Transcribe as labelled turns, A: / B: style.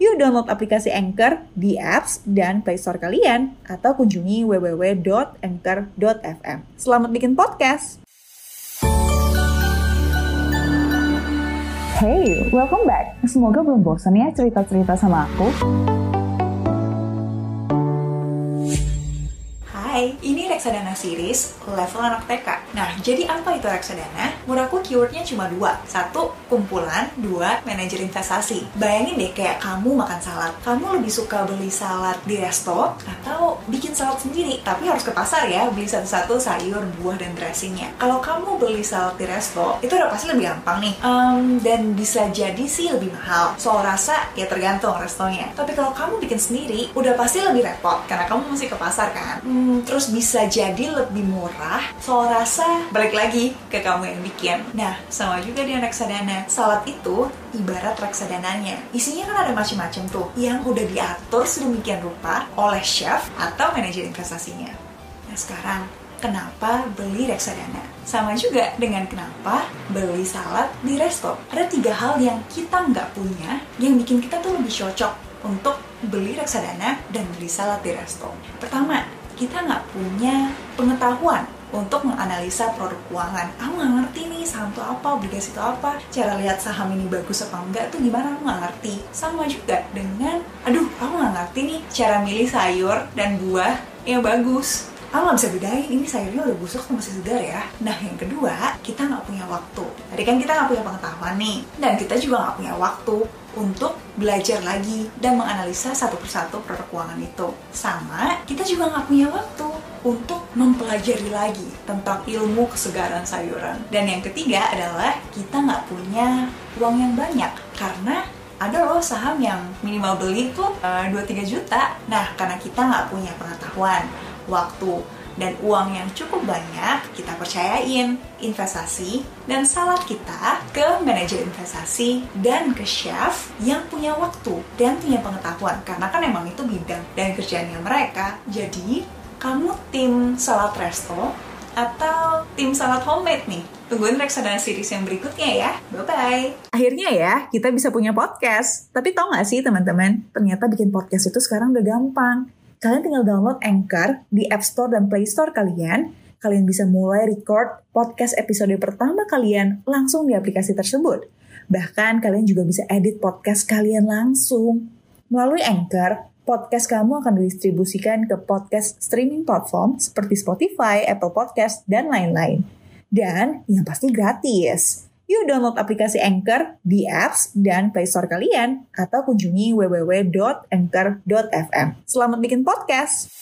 A: Yuk download aplikasi Anchor di apps dan Play Store kalian atau kunjungi www.anchor.fm. Selamat bikin podcast.
B: Hey, welcome back. Semoga belum bosan ya cerita-cerita sama aku.
A: Hai, ini reksadana series level anak TK. Nah, jadi apa itu reksadana? Menurut aku keywordnya cuma dua. Satu, kumpulan. Dua, manajer investasi. Bayangin deh kayak kamu makan salad. Kamu lebih suka beli salad di resto atau bikin salad sendiri? Tapi harus ke pasar ya, beli satu-satu sayur, buah, dan dressingnya. Kalau kamu beli salad di resto, itu udah pasti lebih gampang nih. Um, dan bisa jadi sih lebih mahal. Soal rasa, ya tergantung restonya. Tapi kalau kamu bikin sendiri, udah pasti lebih repot. Karena kamu mesti ke pasar kan. Hmm, terus bisa jadi lebih murah soal rasa balik lagi ke kamu yang bikin nah sama juga di reksadana salad itu ibarat reksadananya isinya kan ada macam-macam tuh yang udah diatur sedemikian rupa oleh chef atau manajer investasinya nah sekarang kenapa beli reksadana. Sama juga dengan kenapa beli salad di resto. Ada tiga hal yang kita nggak punya, yang bikin kita tuh lebih cocok untuk beli reksadana dan beli salad di resto. Pertama, kita nggak punya pengetahuan untuk menganalisa produk keuangan. Aku nggak ngerti nih saham itu apa, obligasi itu apa, cara lihat saham ini bagus apa enggak tuh gimana aku nggak ngerti. Sama juga dengan, aduh aku nggak ngerti nih cara milih sayur dan buah yang bagus. Aku nggak bisa bedain ini sayurnya udah busuk atau masih segar ya. Nah yang kedua, kita nggak punya waktu. Tadi kan kita nggak punya pengetahuan nih, dan kita juga nggak punya waktu untuk belajar lagi dan menganalisa satu persatu produk keuangan itu. Sama, kita juga nggak punya waktu untuk mempelajari lagi tentang ilmu kesegaran sayuran. Dan yang ketiga adalah kita nggak punya uang yang banyak karena ada loh saham yang minimal beli tuh uh, 2-3 juta. Nah, karena kita nggak punya pengetahuan, waktu, dan uang yang cukup banyak, kita percayain investasi dan salad kita ke manajer investasi dan ke chef yang punya waktu dan punya pengetahuan karena kan emang itu bidang dan kerjaannya mereka. Jadi, kamu tim salad resto atau tim salad homemade nih? Tungguin reksadana series yang berikutnya ya. Bye-bye. Akhirnya ya, kita bisa punya podcast. Tapi tau gak sih teman-teman, ternyata bikin podcast itu sekarang udah gampang kalian tinggal download Anchor di App Store dan Play Store kalian. Kalian bisa mulai record podcast episode pertama kalian langsung di aplikasi tersebut. Bahkan kalian juga bisa edit podcast kalian langsung. Melalui Anchor, podcast kamu akan didistribusikan ke podcast streaming platform seperti Spotify, Apple Podcast, dan lain-lain. Dan yang pasti gratis. Yuk download aplikasi Anchor di apps dan Play Store kalian atau kunjungi www.anchor.fm. Selamat bikin podcast!